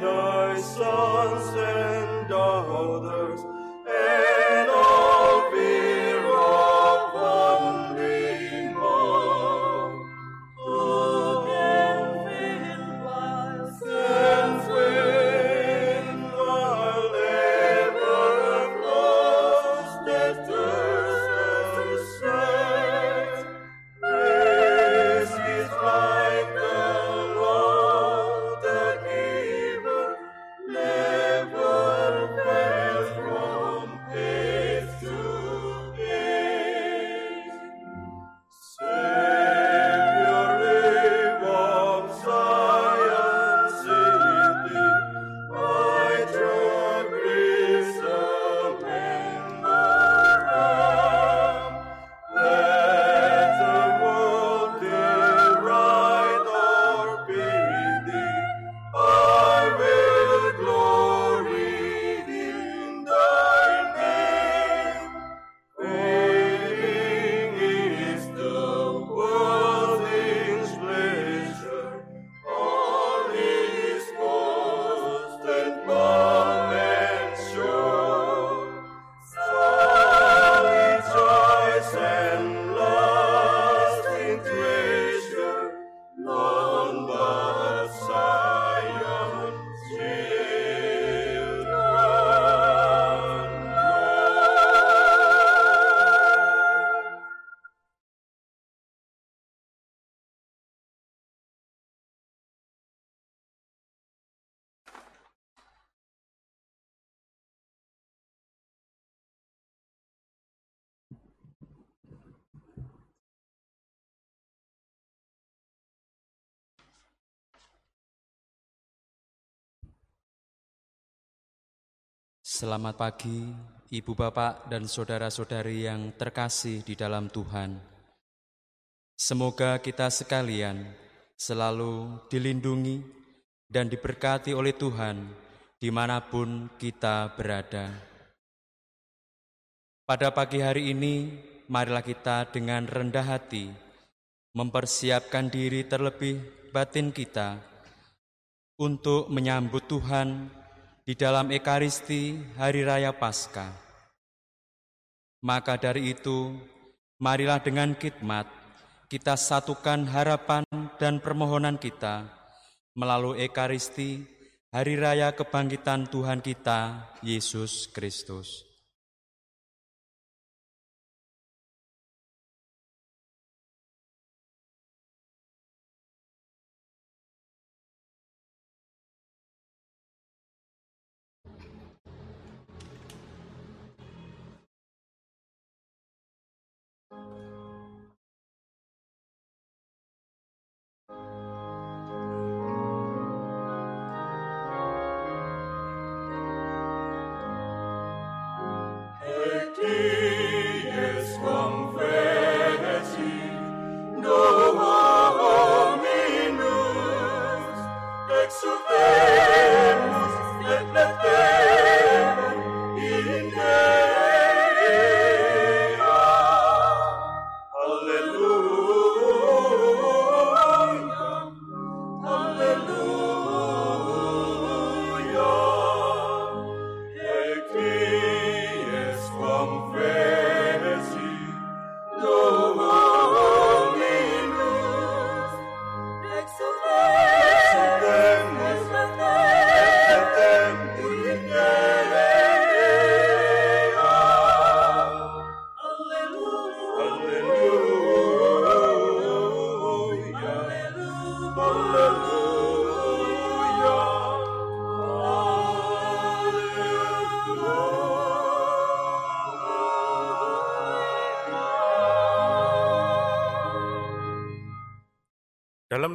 thy saw. Selamat pagi, Ibu Bapak dan saudara-saudari yang terkasih di dalam Tuhan. Semoga kita sekalian selalu dilindungi dan diberkati oleh Tuhan di mana pun kita berada. Pada pagi hari ini, marilah kita dengan rendah hati mempersiapkan diri terlebih batin kita untuk menyambut Tuhan di dalam Ekaristi Hari Raya Paskah. Maka dari itu, marilah dengan khidmat kita satukan harapan dan permohonan kita melalui Ekaristi Hari Raya Kebangkitan Tuhan kita, Yesus Kristus.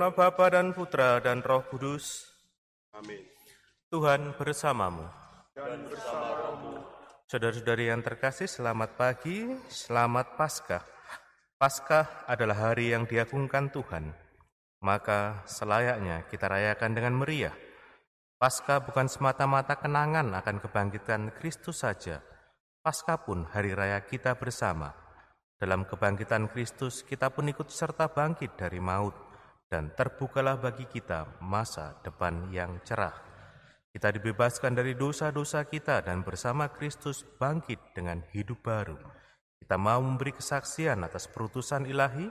Nama Bapa dan Putra dan Roh Kudus, Amin. Tuhan bersamamu. Dan bersamamu Saudara-saudari yang terkasih, selamat pagi, selamat Paskah. Paskah adalah hari yang diagungkan Tuhan. Maka selayaknya kita rayakan dengan meriah. Paskah bukan semata-mata kenangan akan kebangkitan Kristus saja. Paskah pun hari raya kita bersama. Dalam kebangkitan Kristus, kita pun ikut serta bangkit dari maut, dan terbukalah bagi kita masa depan yang cerah. Kita dibebaskan dari dosa-dosa kita dan bersama Kristus bangkit dengan hidup baru. Kita mau memberi kesaksian atas perutusan ilahi,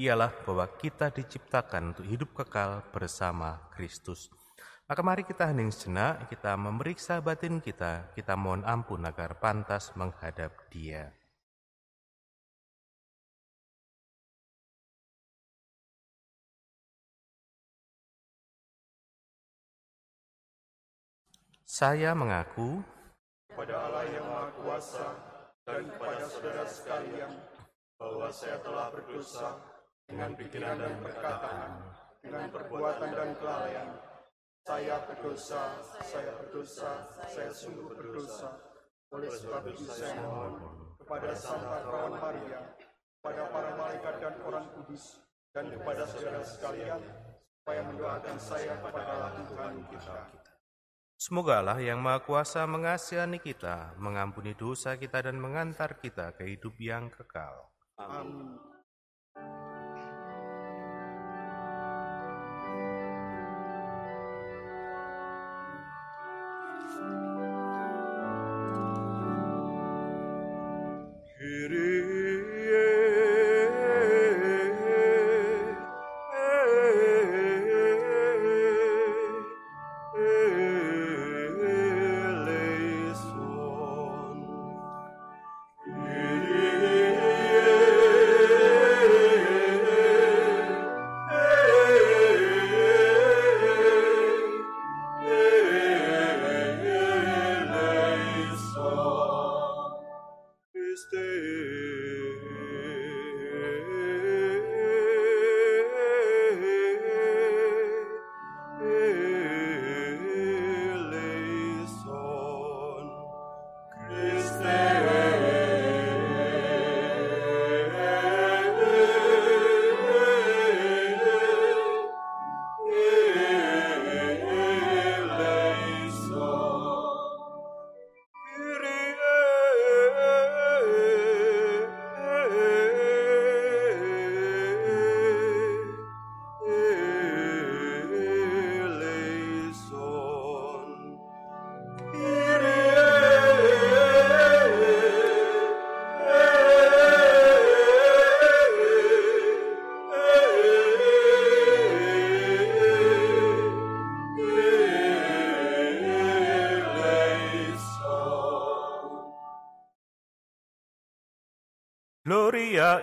ialah bahwa kita diciptakan untuk hidup kekal bersama Kristus. Maka mari kita hening sejenak, kita memeriksa batin kita, kita mohon ampun agar pantas menghadap dia. Saya mengaku kepada Allah yang Maha Kuasa dan kepada saudara sekalian bahwa saya telah berdosa dengan pikiran dan perkataan, dengan perbuatan dan kelalaian. Saya berdosa, saya berdosa, saya sungguh berdosa. Oleh sebab itu saya mohon kepada Santa Perawan Maria, kepada para malaikat dan orang kudus, dan kepada saudara sekalian, supaya mendoakan saya kepada Allah Tuhan kita. Semoga Allah yang Maha Kuasa mengasihani kita, mengampuni dosa kita dan mengantar kita ke hidup yang kekal. Amin.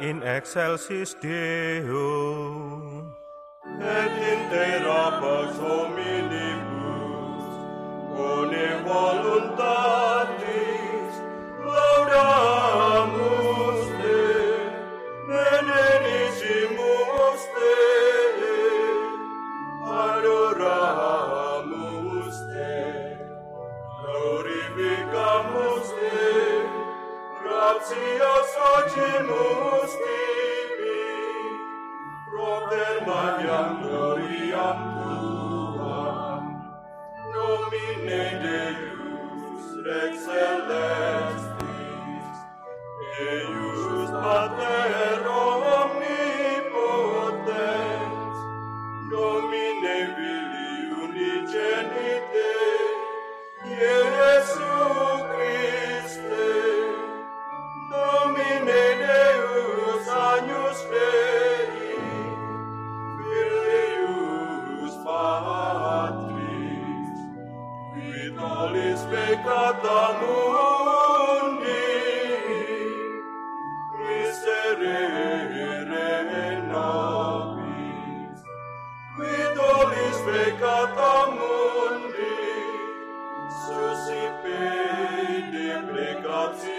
In excelsis Deo. pater magnam gloriam tuam, nomine Deus rex celestis, Deus pater omnipotens, nomine Filii unigenite, Iesu Christe, peccata mundi, miserere nobis, quid dolis peccata mundi, susi pede plecatio,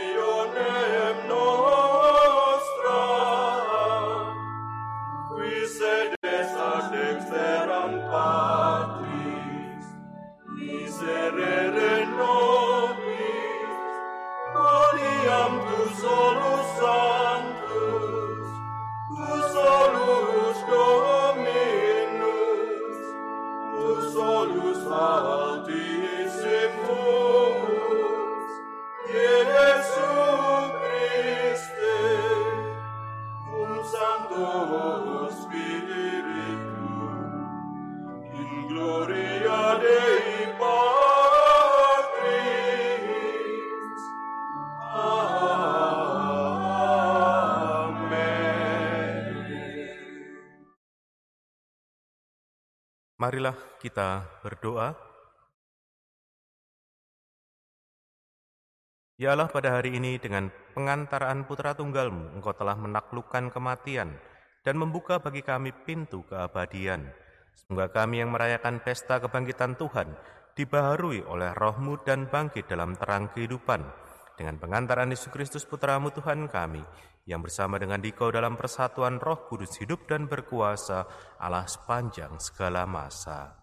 Marilah kita berdoa. Ya Allah, pada hari ini dengan pengantaraan putra tunggalmu, Engkau telah menaklukkan kematian dan membuka bagi kami pintu keabadian. Semoga kami yang merayakan pesta kebangkitan Tuhan dibaharui oleh rohmu dan bangkit dalam terang kehidupan. Dengan pengantaran Yesus Kristus Putramu Tuhan kami, yang bersama dengan Dikau dalam persatuan roh kudus hidup dan berkuasa Allah sepanjang segala masa.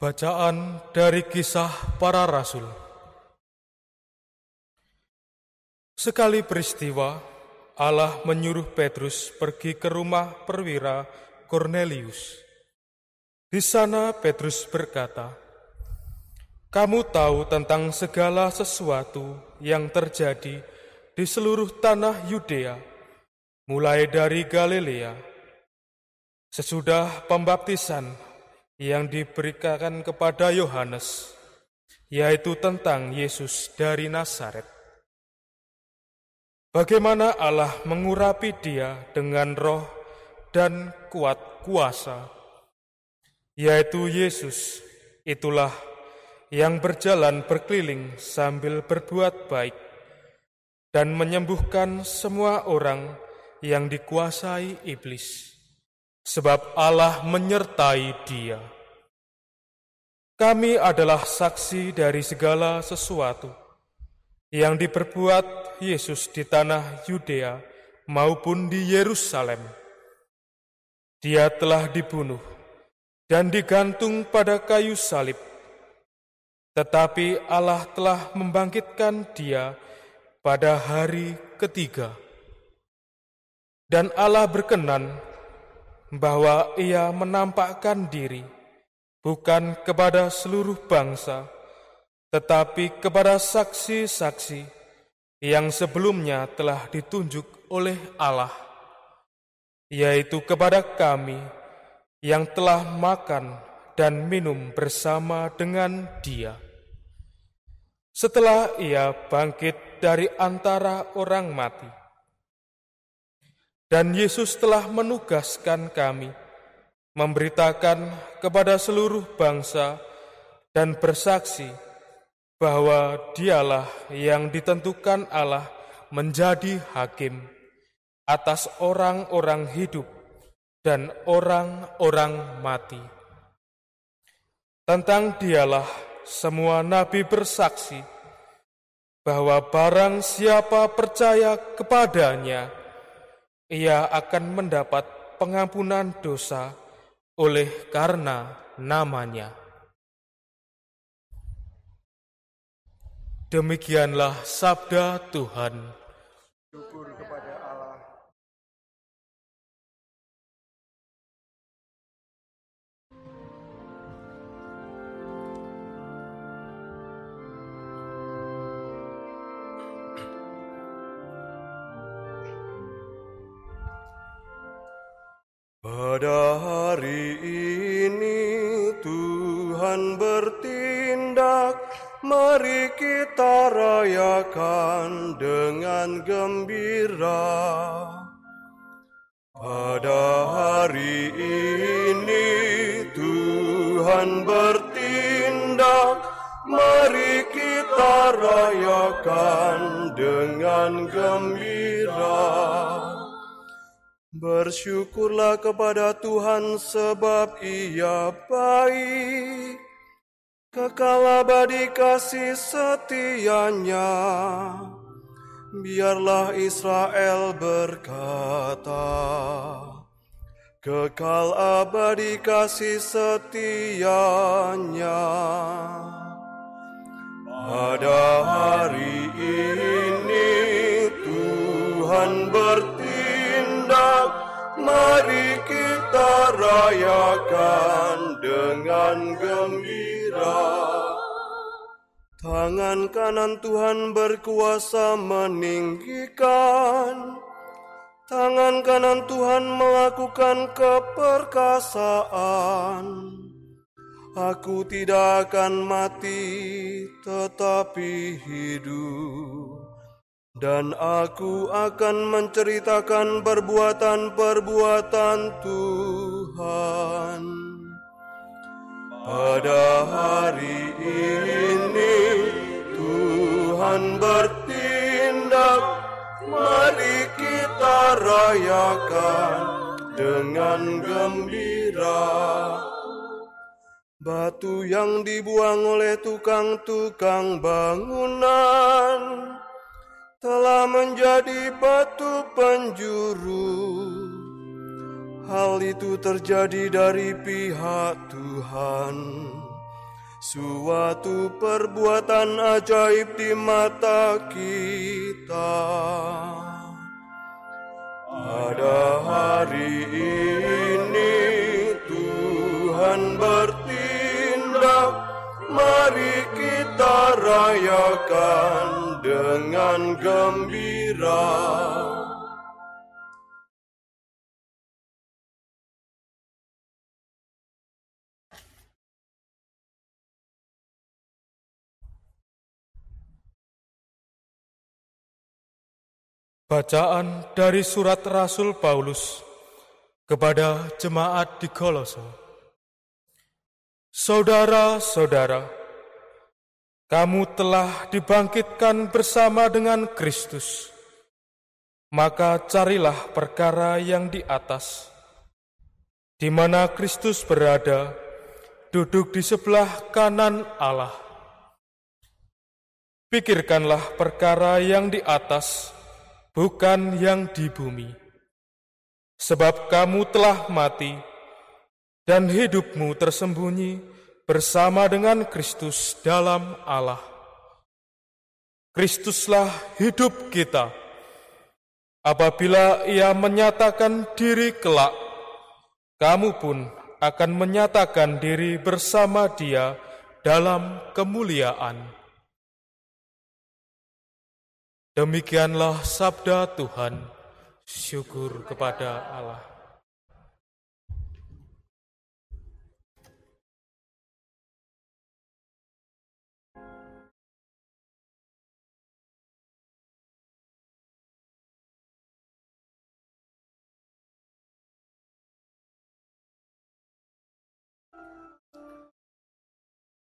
Bacaan dari kisah para rasul. Sekali peristiwa, Allah menyuruh Petrus pergi ke rumah perwira Cornelius. Di sana Petrus berkata, "Kamu tahu tentang segala sesuatu yang terjadi di seluruh tanah Yudea, mulai dari Galilea, sesudah pembaptisan yang diberikan kepada Yohanes, yaitu tentang Yesus dari Nazaret. Bagaimana Allah mengurapi dia dengan roh dan kuat kuasa, yaitu Yesus, itulah yang berjalan berkeliling sambil berbuat baik dan menyembuhkan semua orang yang dikuasai iblis sebab Allah menyertai dia. Kami adalah saksi dari segala sesuatu yang diperbuat Yesus di tanah Yudea maupun di Yerusalem. Dia telah dibunuh dan digantung pada kayu salib. Tetapi Allah telah membangkitkan dia pada hari ketiga. Dan Allah berkenan bahwa ia menampakkan diri bukan kepada seluruh bangsa, tetapi kepada saksi-saksi yang sebelumnya telah ditunjuk oleh Allah, yaitu kepada kami yang telah makan dan minum bersama dengan Dia. Setelah ia bangkit dari antara orang mati, dan Yesus telah menugaskan kami memberitakan kepada seluruh bangsa dan bersaksi bahwa Dialah yang ditentukan Allah menjadi hakim atas orang-orang hidup dan orang-orang mati. Tentang Dialah semua nabi bersaksi bahwa barang siapa percaya kepadanya, ia akan mendapat pengampunan dosa oleh karena namanya. Demikianlah sabda Tuhan. Syukur Pada hari ini Tuhan bertindak, mari kita rayakan dengan gembira. Pada hari ini Tuhan bertindak, mari kita rayakan dengan gembira. Bersyukurlah kepada Tuhan sebab ia baik. Kekal abadi kasih setianya. Biarlah Israel berkata, Kekal abadi kasih setianya. Pada hari ini Tuhan bertindak, mari kita rayakan dengan gembira. Tangan kanan Tuhan berkuasa meninggikan, tangan kanan Tuhan melakukan keperkasaan. Aku tidak akan mati, tetapi hidup. Dan aku akan menceritakan perbuatan-perbuatan Tuhan. Pada hari ini Tuhan bertindak, mari kita rayakan dengan gembira. Batu yang dibuang oleh tukang-tukang bangunan telah menjadi batu penjuru. Hal itu terjadi dari pihak Tuhan. Suatu perbuatan ajaib di mata kita. Pada hari ini Tuhan bertindak, mari kita rayakan dengan gembira. Bacaan dari surat Rasul Paulus kepada jemaat di Kolose. Saudara-saudara, kamu telah dibangkitkan bersama dengan Kristus. Maka carilah perkara yang di atas, di mana Kristus berada, duduk di sebelah kanan Allah. Pikirkanlah perkara yang di atas, bukan yang di bumi. Sebab kamu telah mati, dan hidupmu tersembunyi bersama dengan Kristus dalam Allah. Kristuslah hidup kita. Apabila ia menyatakan diri kelak, kamu pun akan menyatakan diri bersama dia dalam kemuliaan. Demikianlah sabda Tuhan. Syukur kepada Allah.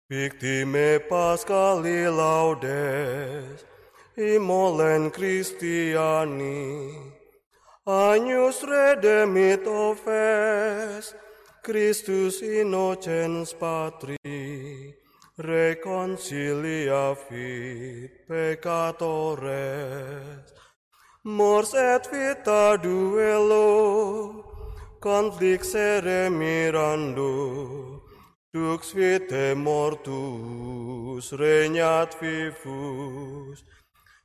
Victime Pascali laudes, imolen Christiani, agnus redemit offes, Christus innocens patri, reconcilia fit peccatores, mors et vita duello, conflixere mirando, Dux vitae mortus regnat vivus,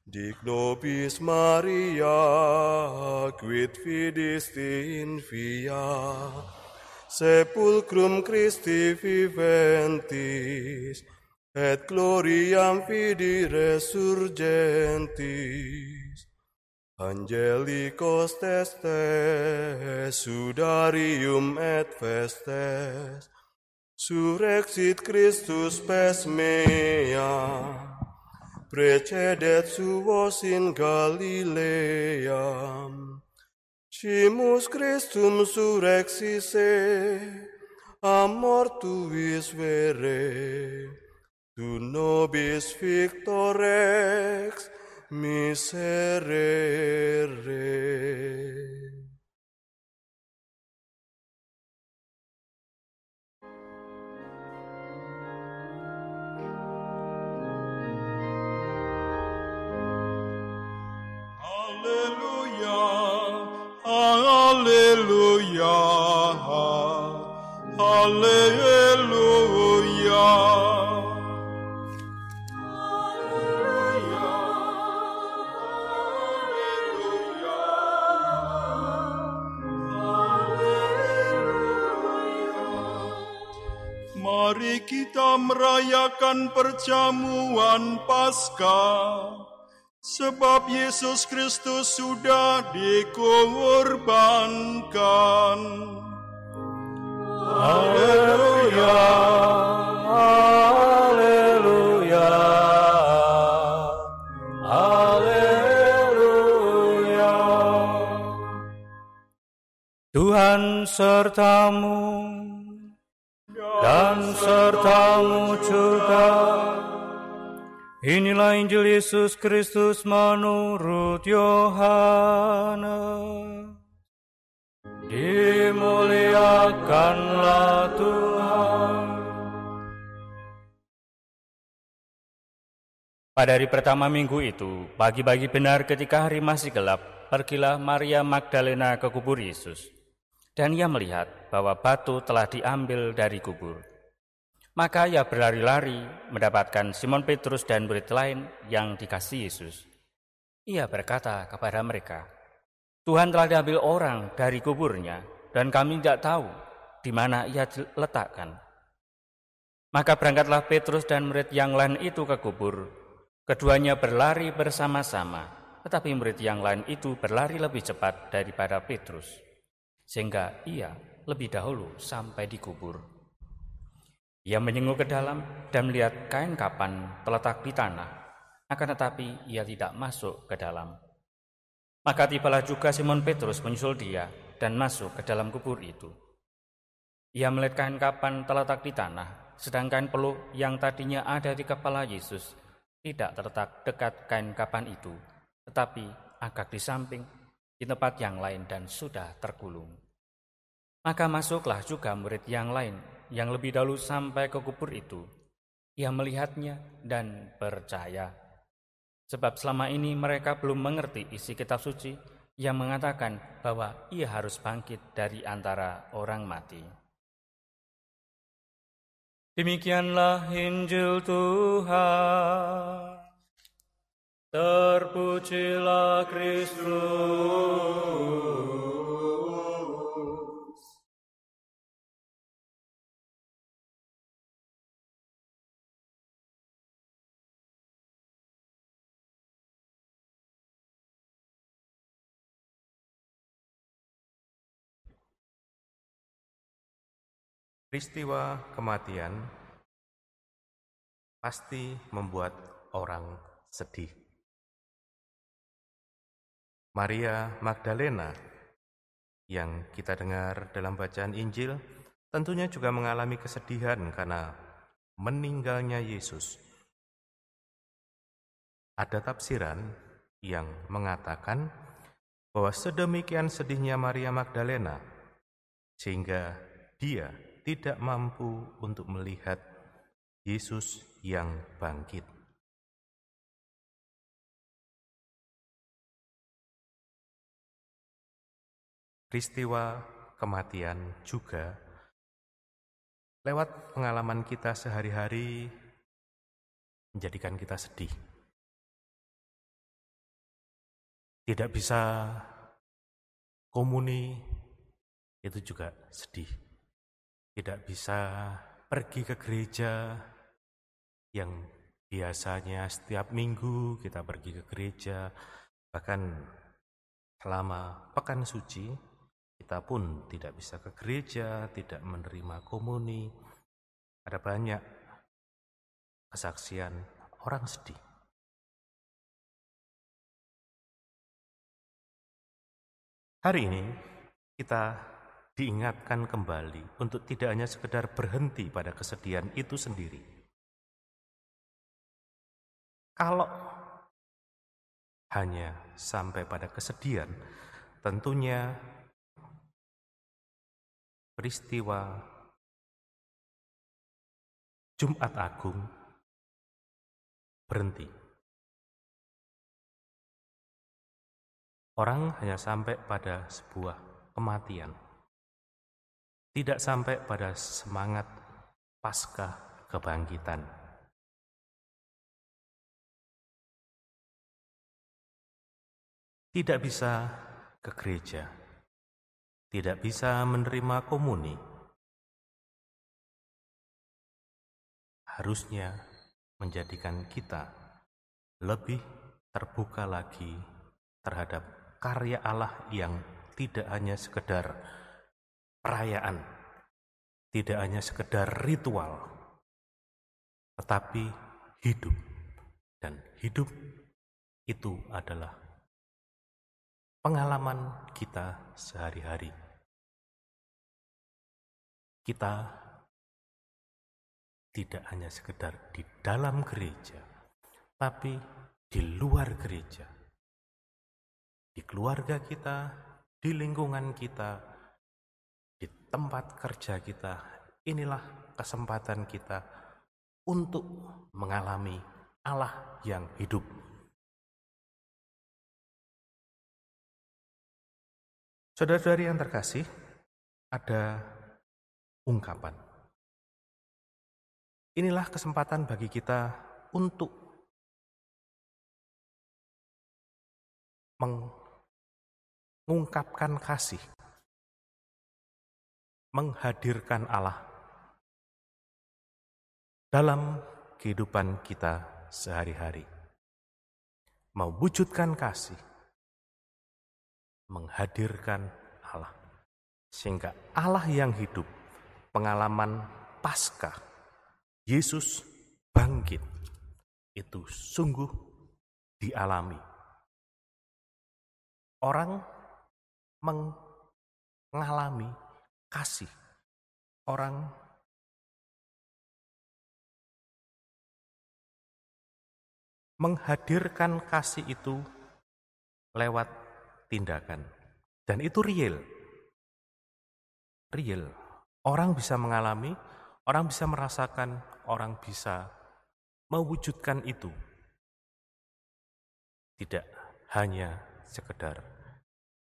dic nobis Maria, quid fidisti in fia, sepulcrum Christi viventis, et gloriam fidi resurgentis. Angelicos testes, sudarium et festes, Surexit Christus pes mea, precedet suos in Galileam. Cimus Christum surexisse, a mortuis vere, tu nobis victorex miserere. Mari kita merayakan perjamuan Paskah, sebab Yesus Kristus sudah dikorbankan. Haleluya, haleluya, haleluya. Tuhan sertamu dan sertamu juga. Inilah Injil Yesus Kristus menurut Yohanes. Dimuliakanlah Tuhan. Pada hari pertama minggu itu, pagi-pagi benar ketika hari masih gelap, pergilah Maria Magdalena ke kubur Yesus. Dan ia melihat bahwa batu telah diambil dari kubur. Maka ia berlari-lari mendapatkan Simon Petrus dan murid lain yang dikasih Yesus. Ia berkata kepada mereka, Tuhan telah diambil orang dari kuburnya, dan kami tidak tahu di mana ia letakkan. Maka berangkatlah Petrus dan murid yang lain itu ke kubur. Keduanya berlari bersama-sama, tetapi murid yang lain itu berlari lebih cepat daripada Petrus, sehingga ia lebih dahulu sampai di kubur. Ia menyenguk ke dalam dan melihat kain kapan terletak di tanah, akan tetapi ia tidak masuk ke dalam. Maka tibalah juga Simon Petrus menyusul dia dan masuk ke dalam kubur itu. Ia melihat kain kapan terletak di tanah, sedangkan peluk yang tadinya ada di kepala Yesus tidak terletak dekat kain kapan itu, tetapi agak di samping, di tempat yang lain dan sudah tergulung. Maka masuklah juga murid yang lain yang lebih dahulu sampai ke kubur itu. Ia melihatnya dan percaya. Sebab selama ini mereka belum mengerti isi kitab suci yang mengatakan bahwa ia harus bangkit dari antara orang mati. Demikianlah Injil Tuhan. Terpujilah Kristus. Peristiwa kematian pasti membuat orang sedih. Maria Magdalena yang kita dengar dalam bacaan Injil tentunya juga mengalami kesedihan karena meninggalnya Yesus. Ada tafsiran yang mengatakan bahwa sedemikian sedihnya Maria Magdalena sehingga dia tidak mampu untuk melihat Yesus yang bangkit. Peristiwa kematian juga lewat pengalaman kita sehari-hari menjadikan kita sedih. Tidak bisa komuni itu juga sedih. Tidak bisa pergi ke gereja yang biasanya setiap minggu kita pergi ke gereja, bahkan selama pekan suci kita pun tidak bisa ke gereja, tidak menerima komuni. Ada banyak kesaksian orang sedih. Hari ini kita diingatkan kembali untuk tidak hanya sekedar berhenti pada kesedihan itu sendiri. Kalau hanya sampai pada kesedihan, tentunya peristiwa Jumat Agung berhenti. Orang hanya sampai pada sebuah kematian, tidak sampai pada semangat pasca kebangkitan. Tidak bisa ke gereja, tidak bisa menerima komuni. Harusnya menjadikan kita lebih terbuka lagi terhadap karya Allah yang tidak hanya sekedar perayaan, tidak hanya sekedar ritual, tetapi hidup. Dan hidup itu adalah pengalaman kita sehari-hari. Kita tidak hanya sekedar di dalam gereja, tapi di luar gereja. Di keluarga kita, di lingkungan kita, tempat kerja kita, inilah kesempatan kita untuk mengalami Allah yang hidup. Saudara-saudari yang terkasih, ada ungkapan. Inilah kesempatan bagi kita untuk mengungkapkan kasih, menghadirkan Allah dalam kehidupan kita sehari-hari. Mewujudkan kasih, menghadirkan Allah. Sehingga Allah yang hidup, pengalaman pasca, Yesus bangkit, itu sungguh dialami. Orang mengalami kasih. Orang menghadirkan kasih itu lewat tindakan. Dan itu real. Real. Orang bisa mengalami, orang bisa merasakan, orang bisa mewujudkan itu. Tidak hanya sekedar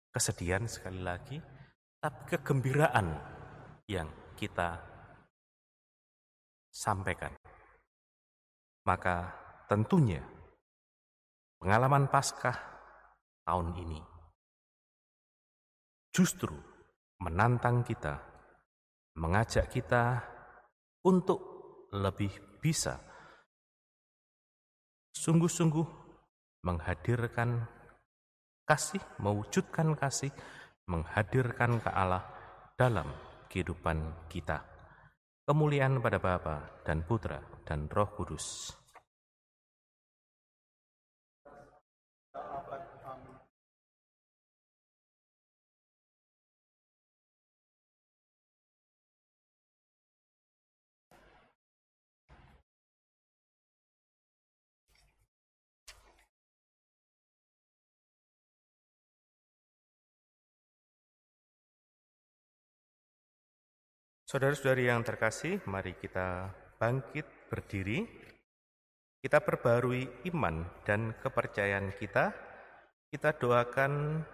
kesedihan sekali lagi, tapi kegembiraan yang kita sampaikan. Maka tentunya pengalaman Paskah tahun ini justru menantang kita, mengajak kita untuk lebih bisa sungguh-sungguh menghadirkan kasih, mewujudkan kasih, menghadirkan ke Allah dalam kehidupan kita. Kemuliaan pada Bapa dan Putra dan Roh Kudus. Saudara-saudari yang terkasih, mari kita bangkit berdiri. Kita perbarui iman dan kepercayaan kita. Kita doakan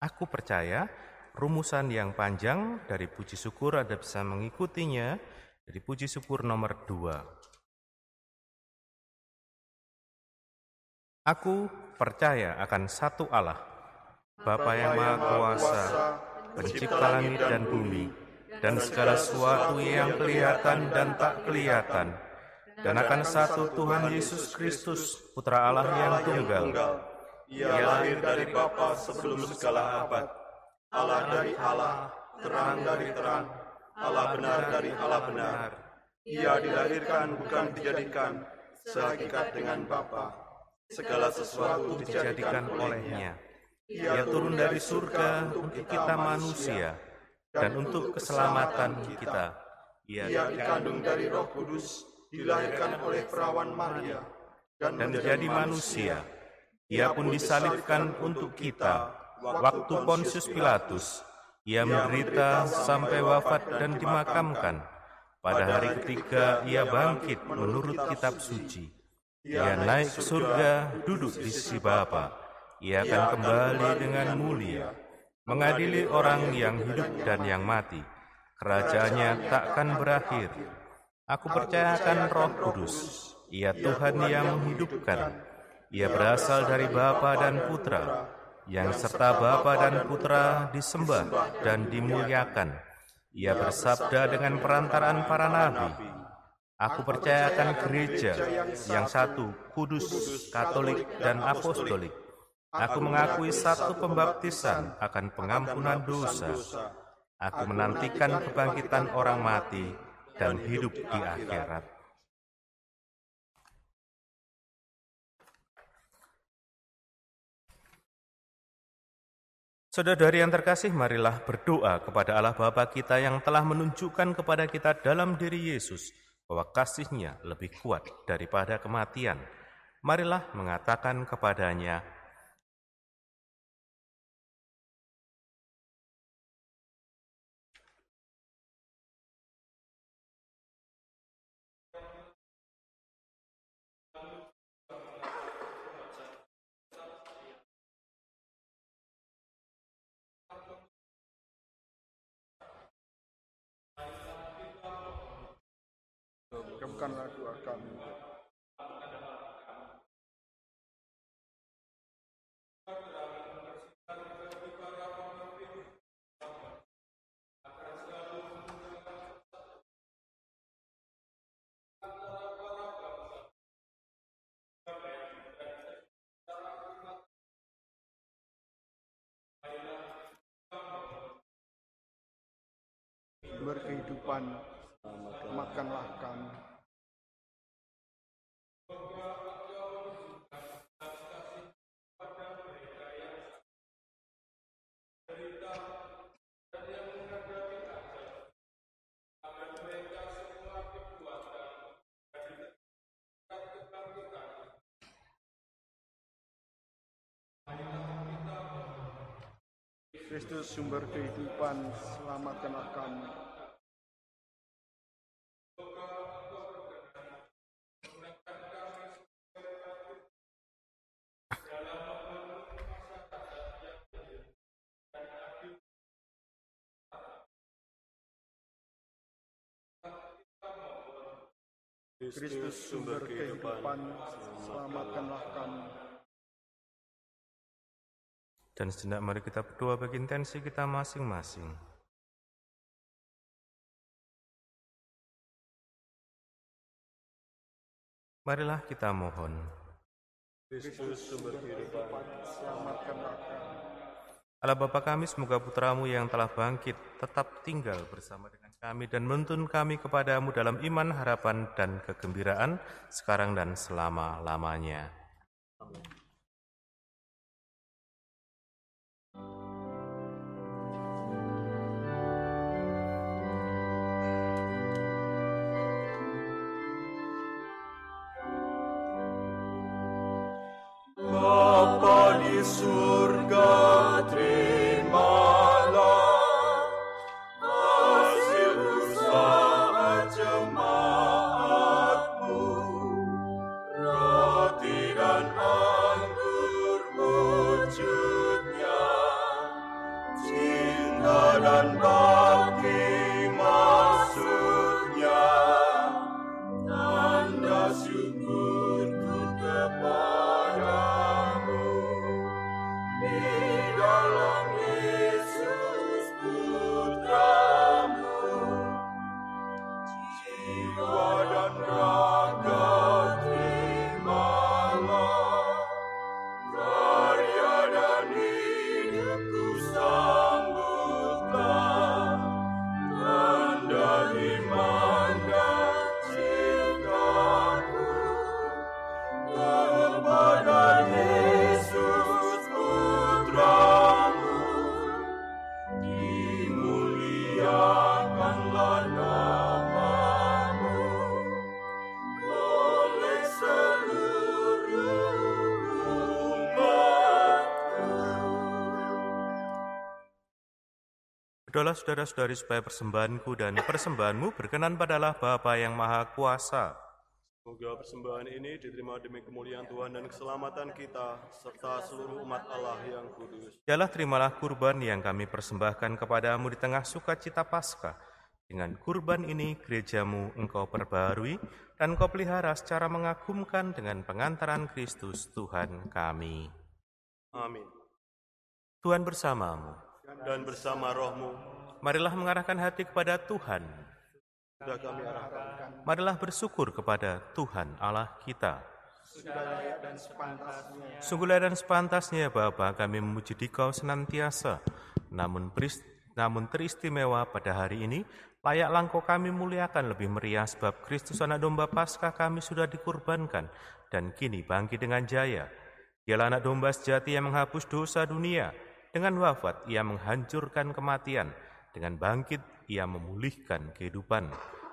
Aku percaya rumusan yang panjang dari puji syukur Anda bisa mengikutinya dari puji syukur nomor dua. Aku percaya akan satu Allah, Bapa yang Maha Kuasa, pencipta langit dan bumi, dan segala sesuatu yang kelihatan dan tak kelihatan, dan akan satu Tuhan Yesus Kristus, Putra Allah yang tunggal. Ia lahir dari Bapa sebelum segala abad. Allah dari Allah, terang dari terang, Allah benar dari Allah benar. Ia dilahirkan bukan dijadikan, sehakikat dengan Bapa. Segala sesuatu dijadikan olehnya. Ia turun dari surga untuk kita manusia dan untuk keselamatan kita. Ia dikandung dari Roh Kudus, dilahirkan oleh perawan Maria, dan dan menjadi manusia. Ia pun disalibkan untuk kita. Waktu Pontius Pilatus, ia menderita sampai wafat dan dimakamkan. Pada hari ketiga ia bangkit menurut kitab suci. Ia naik surga, duduk di sisi Bapa. Ia akan kembali dengan mulia, mengadili orang yang hidup dan yang mati. Kerajaannya takkan berakhir. Aku percayakan Roh Kudus. Ia Tuhan yang menghidupkan. Ia berasal dari Bapa dan Putra, yang serta Bapa dan Putra disembah dan dimuliakan. Ia bersabda dengan perantaraan para nabi. Aku percayakan gereja yang satu, kudus, katolik, dan apostolik. Aku mengakui satu pembaptisan akan pengampunan dosa. Aku menantikan kebangkitan orang mati dan hidup di akhirat. Saudara-saudari yang terkasih, marilah berdoa kepada Allah Bapa kita yang telah menunjukkan kepada kita dalam diri Yesus bahwa kasihnya lebih kuat daripada kematian. Marilah mengatakan kepadanya, Bukanlah doa kami. berkehidupan, makanlah kami. Kristus sumber kehidupan, selamatkanlah kami. Kristus sumber kehidupan, selamatkanlah kami. Dan sejenak mari kita berdoa bagi intensi kita masing-masing. Marilah kita mohon. Kristus sumber kehidupan, selamatkanlah kami. Allah Bapa kami, semoga putramu yang telah bangkit tetap tinggal bersama dengan kami dan menuntun kami kepadamu dalam iman, harapan, dan kegembiraan sekarang dan selama-lamanya. Bapa Berdoalah saudara-saudari supaya persembahanku dan persembahanmu berkenan padalah Bapa yang Maha Kuasa, Semoga persembahan ini diterima demi kemuliaan Tuhan dan keselamatan kita, serta seluruh umat Allah yang kudus. Yalah terimalah kurban yang kami persembahkan kepadamu di tengah sukacita Paskah. Dengan kurban ini gerejamu engkau perbarui dan kau pelihara secara mengagumkan dengan pengantaran Kristus Tuhan kami. Amin. Tuhan bersamamu. Dan bersama rohmu, Marilah mengarahkan hati kepada Tuhan. sudah kami arahkan Marilah bersyukur kepada Tuhan Allah kita. sudah layak dan sepantasnya Sungguh layak dan sepantasnya Bapa kami memuji Dikau senantiasa. Namun beris- namun teristimewa pada hari ini, layaklah engkau kami muliakan lebih meriah sebab Kristus anak domba Paskah kami sudah dikurbankan dan kini bangkit dengan jaya. Dialah anak domba sejati yang menghapus dosa dunia. Dengan wafat ia menghancurkan kematian. Dengan bangkit ia memulihkan kehidupan.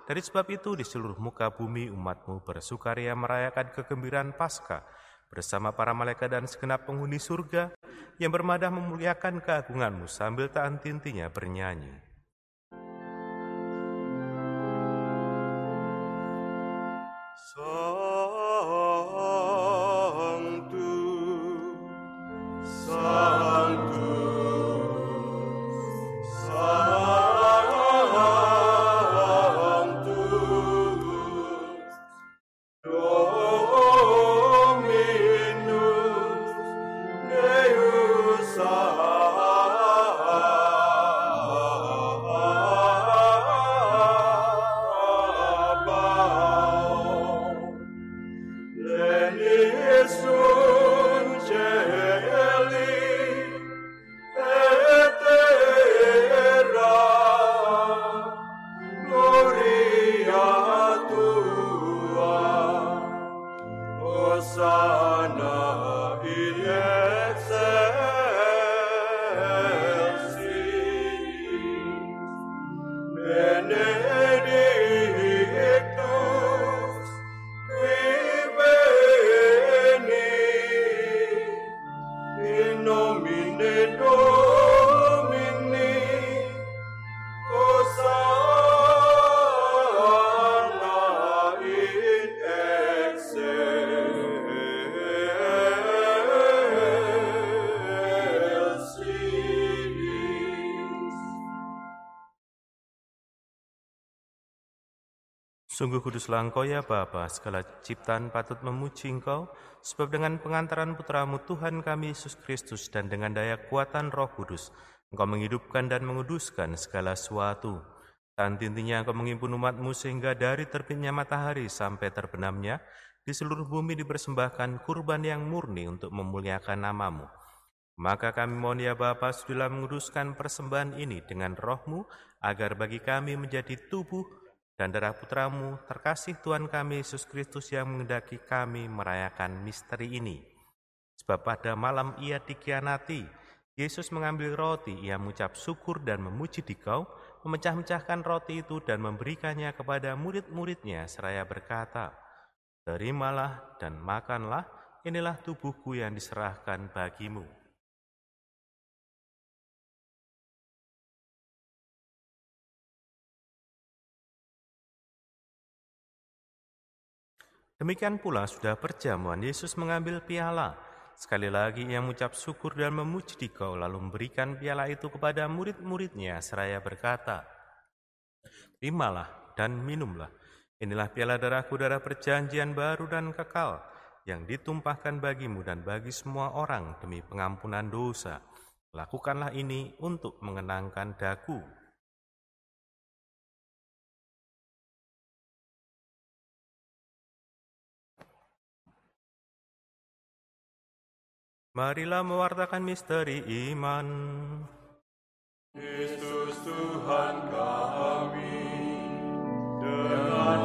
Dari sebab itu di seluruh muka bumi umatmu bersukaria merayakan kegembiraan Paskah bersama para malaikat dan segenap penghuni surga yang bermadah memuliakan keagunganmu sambil tak henti-hentinya bernyanyi. Sanctus, Sungguh kuduslah engkau ya Bapa, segala ciptaan patut memuji engkau, sebab dengan pengantaran putramu Tuhan kami Yesus Kristus dan dengan daya kuatan roh kudus, engkau menghidupkan dan menguduskan segala sesuatu. Tanti-intinya engkau mengimpun umatmu sehingga dari terbitnya matahari sampai terbenamnya, di seluruh bumi dipersembahkan kurban yang murni untuk memuliakan namamu. Maka kami mohon ya Bapa, sudilah menguduskan persembahan ini dengan rohmu, agar bagi kami menjadi tubuh dan darah putramu, terkasih Tuhan kami Yesus Kristus yang mengendaki kami merayakan misteri ini. Sebab pada malam ia dikhianati, Yesus mengambil roti, ia mengucap syukur dan memuji dikau, memecah-mecahkan roti itu dan memberikannya kepada murid-muridnya seraya berkata, Terimalah dan makanlah, inilah tubuhku yang diserahkan bagimu. Demikian pula sudah perjamuan Yesus mengambil piala. Sekali lagi ia mengucap syukur dan memuji dikau lalu memberikan piala itu kepada murid-muridnya seraya berkata, Terimalah dan minumlah. Inilah piala darahku darah perjanjian baru dan kekal yang ditumpahkan bagimu dan bagi semua orang demi pengampunan dosa. Lakukanlah ini untuk mengenangkan daku. Marilah mewartakan misteri iman. Kristus Tuhan kami dengan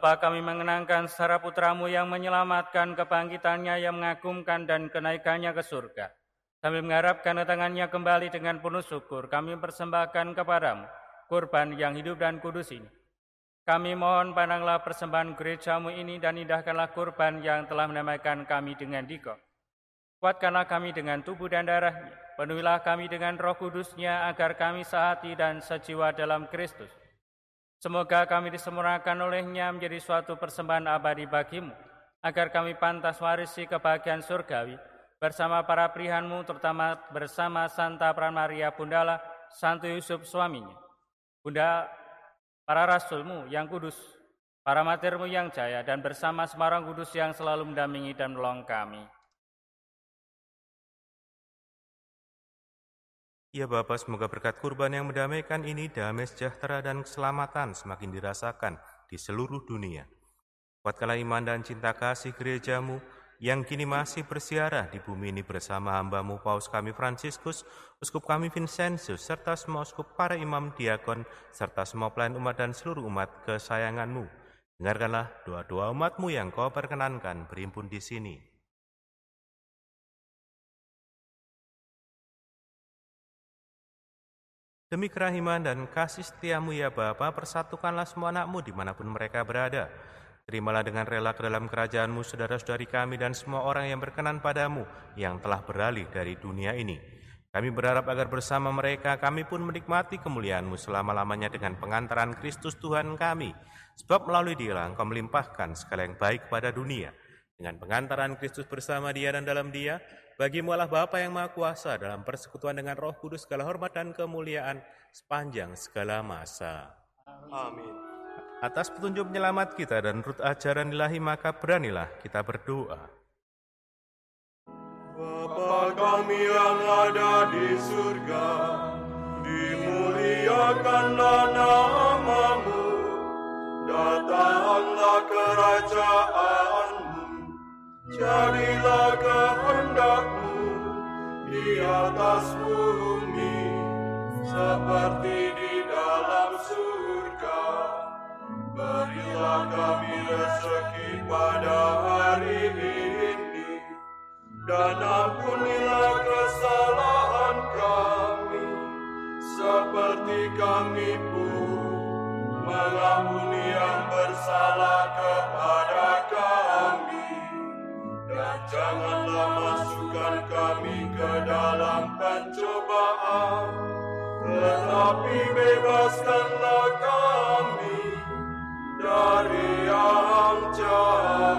Bapa kami mengenangkan secara putramu yang menyelamatkan kebangkitannya yang mengagumkan dan kenaikannya ke surga. Sambil mengharapkan kedatangannya kembali dengan penuh syukur, kami persembahkan kepadamu kurban yang hidup dan kudus ini. Kami mohon pandanglah persembahan gerejamu ini dan indahkanlah kurban yang telah menamakan kami dengan diko. Kuatkanlah kami dengan tubuh dan darahnya. Penuhilah kami dengan roh kudusnya agar kami sehati dan sejiwa dalam Kristus. Semoga kami disempurnakan olehnya menjadi suatu persembahan abadi bagimu, agar kami pantas warisi kebahagiaan surgawi bersama para prihanmu, terutama bersama Santa Pran Maria Bundala, Santo Yusuf suaminya, Bunda para rasulmu yang kudus, para matermu yang jaya, dan bersama semarang kudus yang selalu mendampingi dan menolong kami. Ya Bapa, semoga berkat kurban yang mendamaikan ini damai sejahtera dan keselamatan semakin dirasakan di seluruh dunia. Kuatkanlah iman dan cinta kasih gerejamu yang kini masih bersiarah di bumi ini bersama hambamu Paus kami Fransiskus, Uskup kami Vincentius, serta semua uskup para imam diakon, serta semua pelayan umat dan seluruh umat kesayanganmu. Dengarkanlah doa-doa umatmu yang kau perkenankan berimpun di sini. Demi kerahiman dan kasih setiamu ya Bapa, persatukanlah semua anakmu di mana pun mereka berada. Terimalah dengan rela ke dalam kerajaanmu saudara-saudari kami dan semua orang yang berkenan padamu yang telah beralih dari dunia ini. Kami berharap agar bersama mereka kami pun menikmati kemuliaanmu selama-lamanya dengan pengantaran Kristus Tuhan kami. Sebab melalui dia engkau melimpahkan segala yang baik pada dunia. Dengan pengantaran Kristus bersama dia dan dalam dia, Bagimu Allah Bapa yang Maha Kuasa dalam persekutuan dengan Roh Kudus segala hormat dan kemuliaan sepanjang segala masa. Amin. Atas petunjuk penyelamat kita dan rut ajaran ilahi maka beranilah kita berdoa. Bapa kami yang ada di surga, dimuliakanlah namamu, datanglah kerajaanmu, jadilah kehendakmu di atas bumi, seperti di dalam surga. Berilah kami rezeki pada hari ini, dan ampunilah kesalahan kami, seperti kami pun mengampuni yang bersalah dalam pencobaan, tetapi bebaskanlah kami dari yang jahat.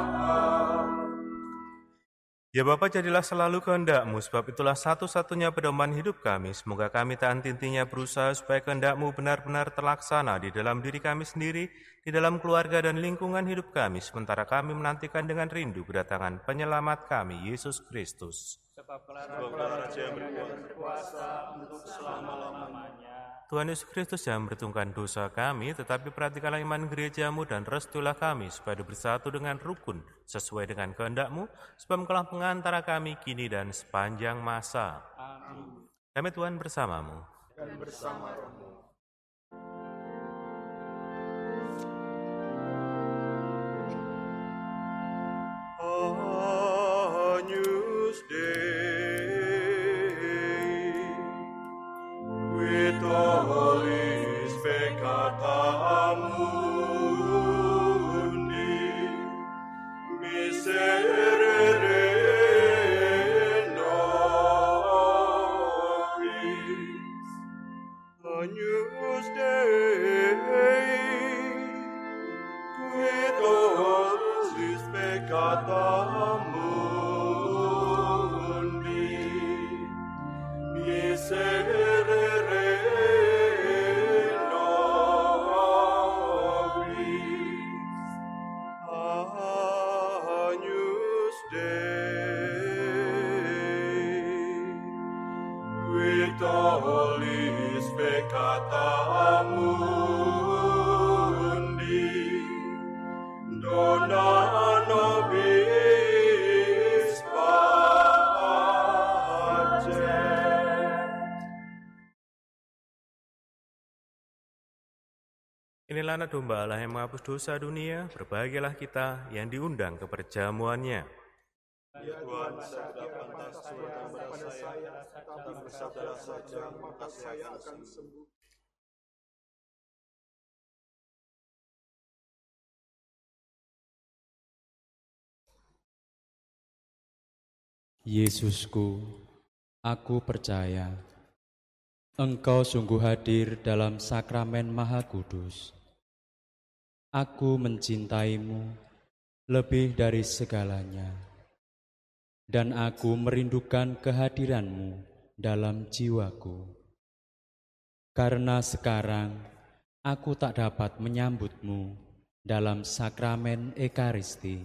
Ya Bapa, jadilah selalu kehendakmu, sebab itulah satu-satunya pedoman hidup kami. Semoga kami tak henti-hentinya berusaha supaya kehendakmu benar-benar terlaksana di dalam diri kami sendiri, di dalam keluarga dan lingkungan hidup kami, sementara kami menantikan dengan rindu kedatangan penyelamat kami, Yesus Kristus. Sebab Sebab Raja berkuasa untuk selama-lamanya. Tuhan Yesus Kristus yang memperhitungkan dosa kami, tetapi perhatikanlah iman gerejamu dan restulah kami supaya bersatu dengan rukun sesuai dengan kehendakmu, sebab engkaulah pengantara kami kini dan sepanjang masa. Amin. Damai Tuhan bersamamu. Dan bersama rohmu. Agnus with all his peccata Anak domba Allah yang menghapus dosa dunia, berbahagialah kita yang diundang ke perjamuannya. Ya Tuhan, saya tidak pantas Tuhan kepada saya, Tapi bersabda saja, maka saya akan sembuh. Yesusku, aku percaya Engkau sungguh hadir dalam sakramen Maha Kudus. Aku mencintaimu lebih dari segalanya, dan aku merindukan kehadiranmu dalam jiwaku. Karena sekarang aku tak dapat menyambutmu dalam sakramen Ekaristi.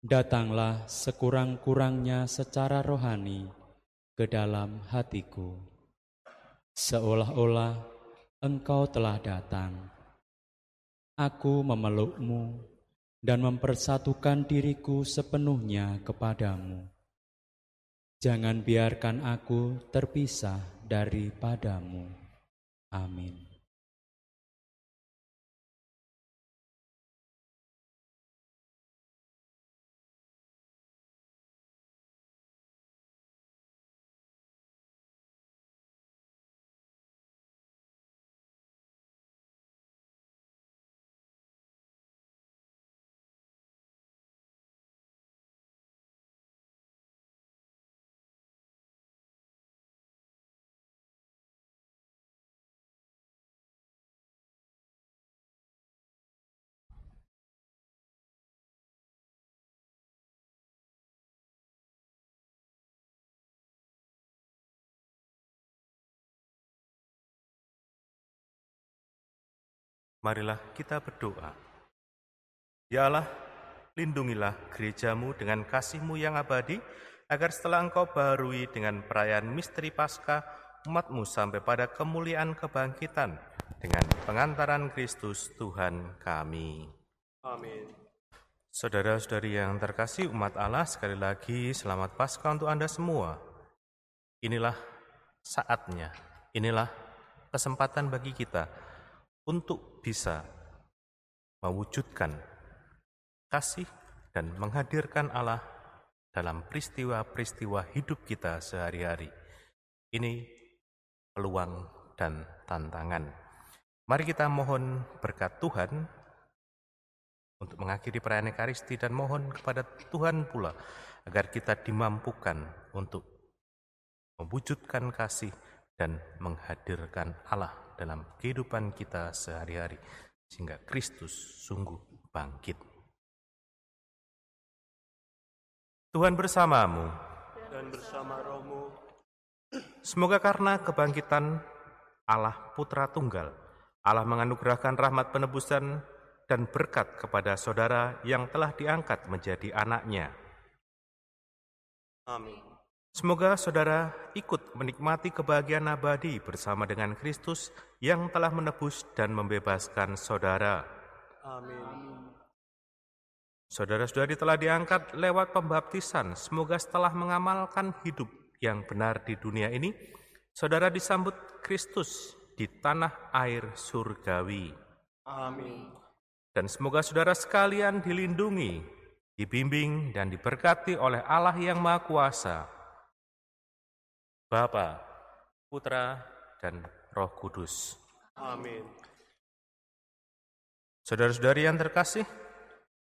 Datanglah sekurang-kurangnya secara rohani ke dalam hatiku, seolah-olah engkau telah datang. Aku memelukmu dan mempersatukan diriku sepenuhnya kepadamu. Jangan biarkan aku terpisah daripadamu. Amin. Marilah kita berdoa. Ya Allah, lindungilah gerejamu dengan kasihmu yang abadi, agar setelah engkau barui dengan perayaan misteri Paskah, umatmu sampai pada kemuliaan kebangkitan dengan pengantaran Kristus Tuhan kami. Amin. Saudara-saudari yang terkasih umat Allah, sekali lagi selamat Paskah untuk Anda semua. Inilah saatnya, inilah kesempatan bagi kita untuk bisa mewujudkan kasih dan menghadirkan Allah dalam peristiwa-peristiwa hidup kita sehari-hari. Ini peluang dan tantangan. Mari kita mohon berkat Tuhan untuk mengakhiri perayaan Ekaristi dan mohon kepada Tuhan pula agar kita dimampukan untuk mewujudkan kasih dan menghadirkan Allah dalam kehidupan kita sehari-hari, sehingga Kristus sungguh bangkit. Tuhan bersamamu, Dan bersama rohmu, semoga karena kebangkitan Allah Putra Tunggal, Allah menganugerahkan rahmat penebusan dan berkat kepada saudara yang telah diangkat menjadi anaknya. amin. Semoga saudara ikut menikmati kebahagiaan abadi bersama dengan Kristus yang telah menebus dan membebaskan saudara. Amin. Saudara-saudari telah diangkat lewat pembaptisan. Semoga setelah mengamalkan hidup yang benar di dunia ini, saudara disambut Kristus di tanah air surgawi. Amin. Dan semoga saudara sekalian dilindungi, dibimbing, dan diberkati oleh Allah yang Maha Kuasa, Bapa, Putra, dan Roh Kudus. Amin. Saudara-saudari yang terkasih,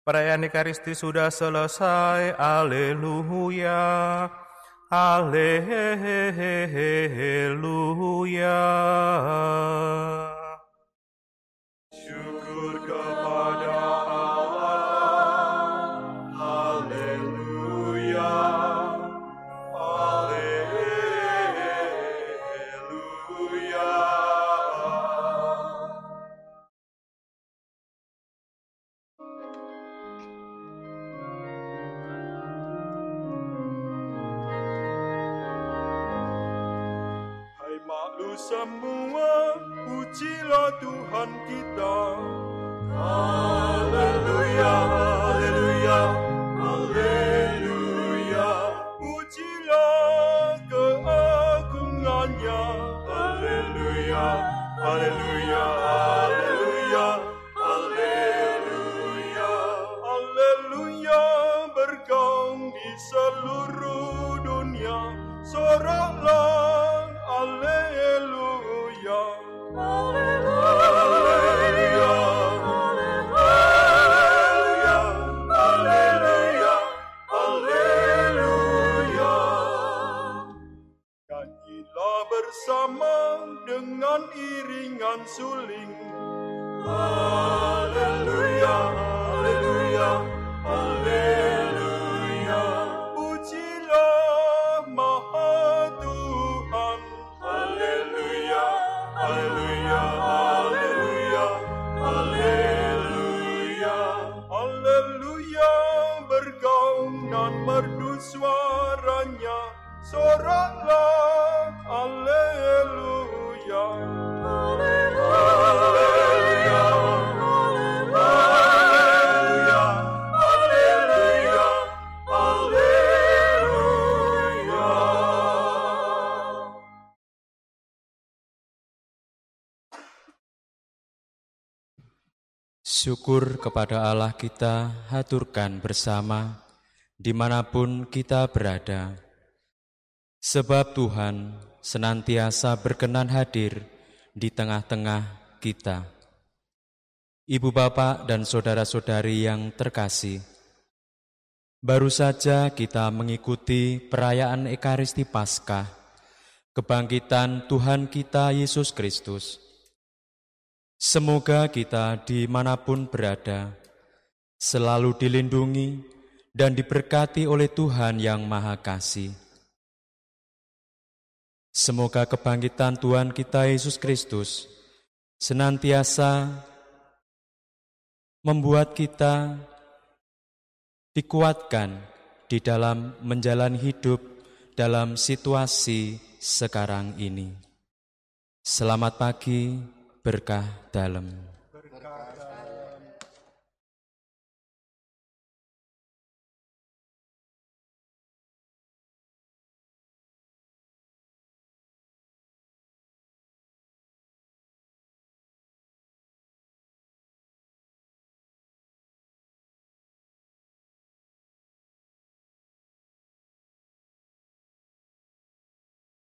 perayaan Ekaristi sudah selesai. Haleluya. Haleluya. Syukur kepada Allah kita haturkan bersama di mana pun kita berada. Sebab Tuhan senantiasa berkenan hadir di tengah-tengah kita. Ibu bapak dan saudara-saudari yang terkasih, baru saja kita mengikuti perayaan Ekaristi Paskah, kebangkitan Tuhan kita Yesus Kristus. Semoga kita di mana pun berada, selalu dilindungi dan diberkati oleh Tuhan yang Maha Kasih. Semoga kebangkitan Tuhan kita Yesus Kristus senantiasa membuat kita dikuatkan di dalam menjalani hidup dalam situasi sekarang ini. Selamat pagi, berkah dalam.